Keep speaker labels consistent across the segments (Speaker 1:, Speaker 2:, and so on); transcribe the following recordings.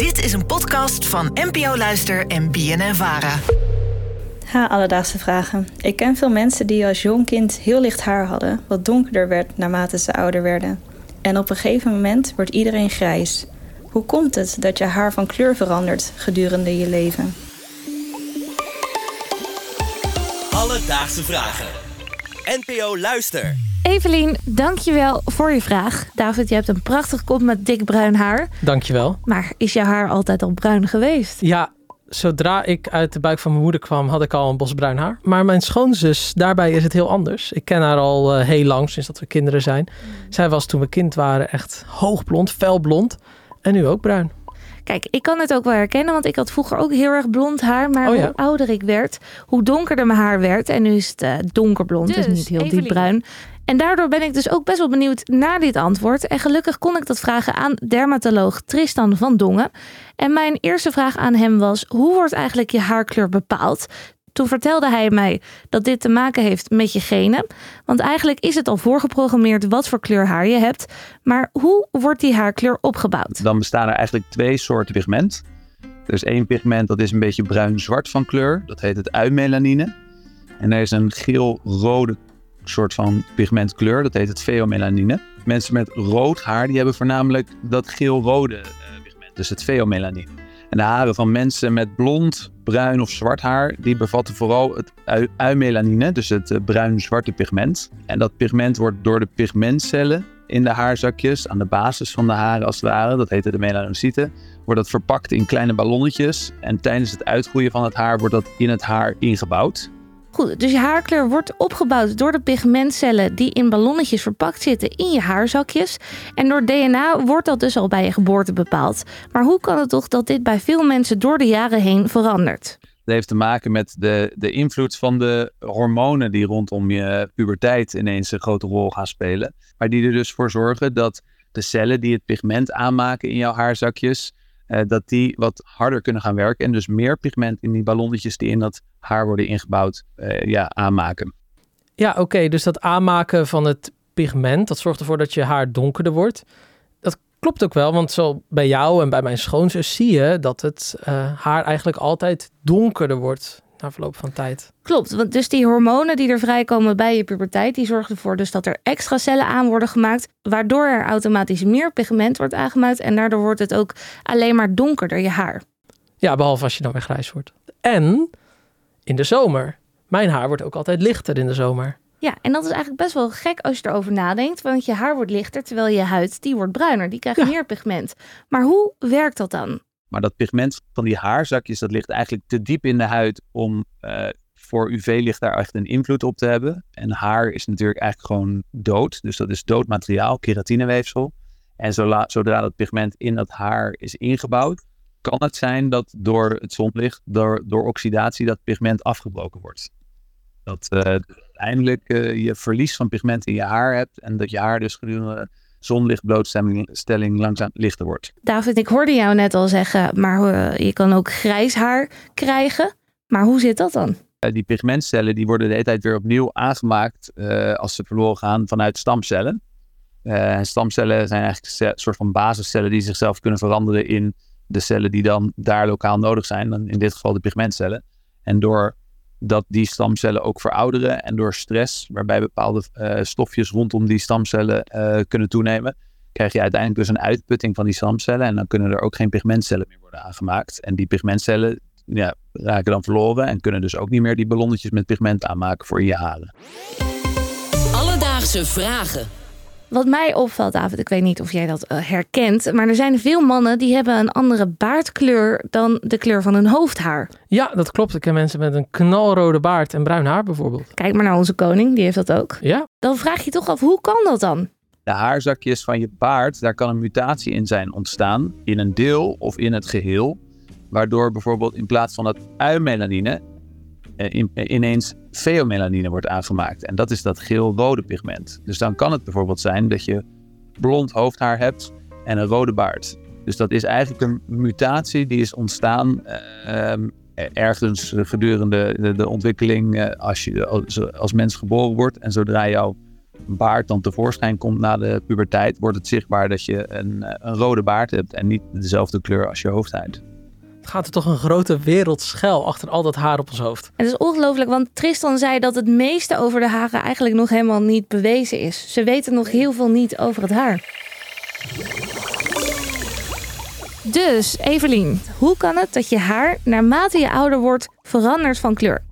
Speaker 1: Dit is een podcast van NPO Luister en BNN Vara.
Speaker 2: Ha, alledaagse vragen. Ik ken veel mensen die als jong kind heel licht haar hadden, wat donkerder werd naarmate ze ouder werden. En op een gegeven moment wordt iedereen grijs. Hoe komt het dat je haar van kleur verandert gedurende je leven?
Speaker 3: Alledaagse vragen. NPO Luister.
Speaker 4: Evelien, dankjewel voor je vraag. David, je hebt een prachtig kop met dik bruin haar.
Speaker 5: Dankjewel.
Speaker 4: Maar is je haar altijd al bruin geweest?
Speaker 5: Ja, zodra ik uit de buik van mijn moeder kwam, had ik al een bosbruin haar. Maar mijn schoonzus, daarbij is het heel anders. Ik ken haar al uh, heel lang, sinds dat we kinderen zijn. Zij was toen we kind waren echt hoogblond, felblond. En nu ook bruin.
Speaker 4: Kijk, ik kan het ook wel herkennen, want ik had vroeger ook heel erg blond haar. Maar
Speaker 5: Oh ja.
Speaker 4: hoe ouder ik werd, hoe donkerder mijn haar werd. En nu is het eh, donkerblond, dus,
Speaker 2: Dus,
Speaker 4: niet heel
Speaker 2: Evelien.
Speaker 4: diep bruin. En daardoor ben ik dus ook best wel benieuwd naar dit antwoord. En gelukkig kon ik dat vragen aan dermatoloog Tristan van Dongen. En mijn eerste vraag aan hem was: hoe wordt eigenlijk je haarkleur bepaald? Toen vertelde hij mij dat dit te maken heeft met je genen. Want eigenlijk is het al voorgeprogrammeerd wat voor kleur haar je hebt. Maar hoe wordt die haarkleur opgebouwd?
Speaker 6: Dan bestaan er eigenlijk twee soorten pigment. Er is één pigment dat is een beetje bruin-zwart van kleur. Dat heet het uimelanine. En er is een geel-rode soort van pigmentkleur. Dat heet het veomelanine. Mensen met rood haar die hebben voornamelijk dat geel-rode eh, pigment. Dus het veomelanine. En de haren van mensen met blond, bruin of zwart haar, die bevatten vooral het ui- uimelanine, dus het eh, bruin-zwarte pigment. En dat pigment wordt door de pigmentcellen in de haarzakjes, aan de basis van de haren als het ware, dat heette de melanocyten, wordt dat verpakt in kleine ballonnetjes. En tijdens het uitgroeien van het haar wordt dat in het haar ingebouwd.
Speaker 4: Goed, dus je haarkleur wordt opgebouwd door de pigmentcellen die in ballonnetjes verpakt zitten in je haarzakjes. En door DNA wordt dat dus al bij je geboorte bepaald. Maar hoe kan het toch dat dit bij veel mensen door de jaren heen verandert?
Speaker 6: Dat heeft te maken met de, de invloed van de hormonen die rondom je puberteit ineens een grote rol gaan spelen. Maar die er dus voor zorgen dat de cellen die het pigment aanmaken in jouw haarzakjes, eh, dat die wat harder kunnen gaan werken. En dus meer pigment in die ballonnetjes die in dat haar worden ingebouwd, eh, ja, aanmaken.
Speaker 5: Ja, oké. dus dat aanmaken van het pigment, dat zorgt ervoor dat je haar donkerder wordt. Dat klopt ook wel, want zo bij jou en bij mijn schoonzus zie je dat het eh, haar eigenlijk altijd donkerder wordt na verloop van tijd.
Speaker 4: Klopt, want dus die hormonen die er vrijkomen bij je puberteit, die zorgen ervoor dus dat er extra cellen aan worden gemaakt, waardoor er automatisch meer pigment wordt aangemaakt en daardoor wordt het ook alleen maar donkerder je haar.
Speaker 5: Ja, behalve als je dan weer grijs wordt. En in de zomer. Mijn haar wordt ook altijd lichter in de zomer.
Speaker 4: Ja, en dat is eigenlijk best wel gek als je erover nadenkt, want je haar wordt lichter terwijl je huid die wordt bruiner, die krijgt
Speaker 5: Ja.
Speaker 4: meer pigment. Maar hoe werkt dat dan?
Speaker 6: Maar dat pigment van die haarzakjes, dat ligt eigenlijk te diep in de huid om eh, voor UV-licht daar echt een invloed op te hebben. En haar is natuurlijk eigenlijk gewoon dood. Dus dat is dood materiaal, keratineweefsel. En zodra dat pigment in dat haar is ingebouwd, kan het zijn dat door het zonlicht, door, oxidatie, dat pigment afgebroken wordt. Dat eh, uiteindelijk eh, je verlies van pigment in je haar hebt en dat je haar dus gedurende zonlichtblootstelling stelling langzaam lichter wordt.
Speaker 4: David, ik hoorde jou net al zeggen, maar eh, je kan ook grijs haar krijgen. Maar hoe zit dat dan?
Speaker 6: Eh, die pigmentcellen die worden de hele tijd weer opnieuw aangemaakt eh, als ze verloren gaan vanuit stamcellen. En stamcellen zijn eigenlijk een soort van basiscellen die zichzelf kunnen veranderen in de cellen die dan daar lokaal nodig zijn. Dan in dit geval de pigmentcellen. En door dat die stamcellen ook verouderen en door stress, waarbij bepaalde eh, stofjes rondom die stamcellen eh, kunnen toenemen, krijg je uiteindelijk dus een uitputting van die stamcellen. En dan kunnen er ook geen pigmentcellen meer worden aangemaakt. En die pigmentcellen ja, raken dan verloren en kunnen dus ook niet meer die ballonnetjes met pigment aanmaken voor je haren.
Speaker 3: Alledaagse vragen.
Speaker 4: Wat mij opvalt, David, ik weet niet of jij dat eh, herkent, maar er zijn veel mannen die hebben een andere baardkleur dan de kleur van hun hoofdhaar.
Speaker 5: Ja, dat klopt. Ik ken mensen met een knalrode baard en bruin haar bijvoorbeeld.
Speaker 4: Kijk maar naar onze koning, die heeft dat ook.
Speaker 5: Ja,
Speaker 4: Dan vraag je toch af, hoe kan dat dan?
Speaker 6: De haarzakjes van je baard, daar kan een mutatie in zijn ontstaan, in een deel of in het geheel, waardoor bijvoorbeeld in plaats van dat uimelanine in- eh, ineens veomelanine wordt aangemaakt. En dat is dat geel-rode pigment. Dus dan kan het bijvoorbeeld zijn dat je blond hoofdhaar hebt en een rode baard. Dus dat is eigenlijk een mutatie die is ontstaan eh, ehm, ergens gedurende de, ontwikkeling eh, als je als, mens geboren wordt. En zodra jouw baard dan tevoorschijn komt na de puberteit, wordt het zichtbaar dat je een, eh, een rode baard hebt en niet dezelfde kleur als je hoofdhuid.
Speaker 5: Gaat er toch een grote wereld schuil achter al dat haar op ons hoofd.
Speaker 4: Het is ongelooflijk, want Tristan zei dat het meeste over de haren eigenlijk nog helemaal niet bewezen is. Ze weten nog heel veel niet over het haar. Dus, Evelien, hoe kan het dat je haar naarmate je ouder wordt verandert van kleur?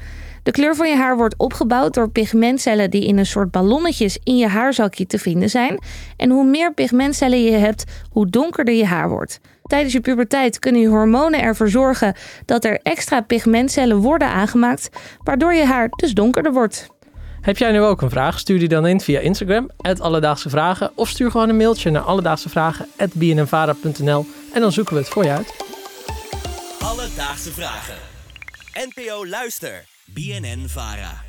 Speaker 4: De kleur van je haar wordt opgebouwd door pigmentcellen die in een soort ballonnetjes in je haarzakje te vinden zijn. En hoe meer pigmentcellen je hebt, hoe donkerder je haar wordt. Tijdens je puberteit kunnen je hormonen ervoor zorgen dat er extra pigmentcellen worden aangemaakt, waardoor je haar dus donkerder wordt.
Speaker 5: Heb jij nu ook een vraag? Stuur die dan in via Instagram, Alledaagse Vragen. Of stuur gewoon een mailtje naar alledaagsevragen.bnnvara.nl en dan zoeken we het voor je uit.
Speaker 3: Alledaagse Vragen. NPO Luister. BNN Vara.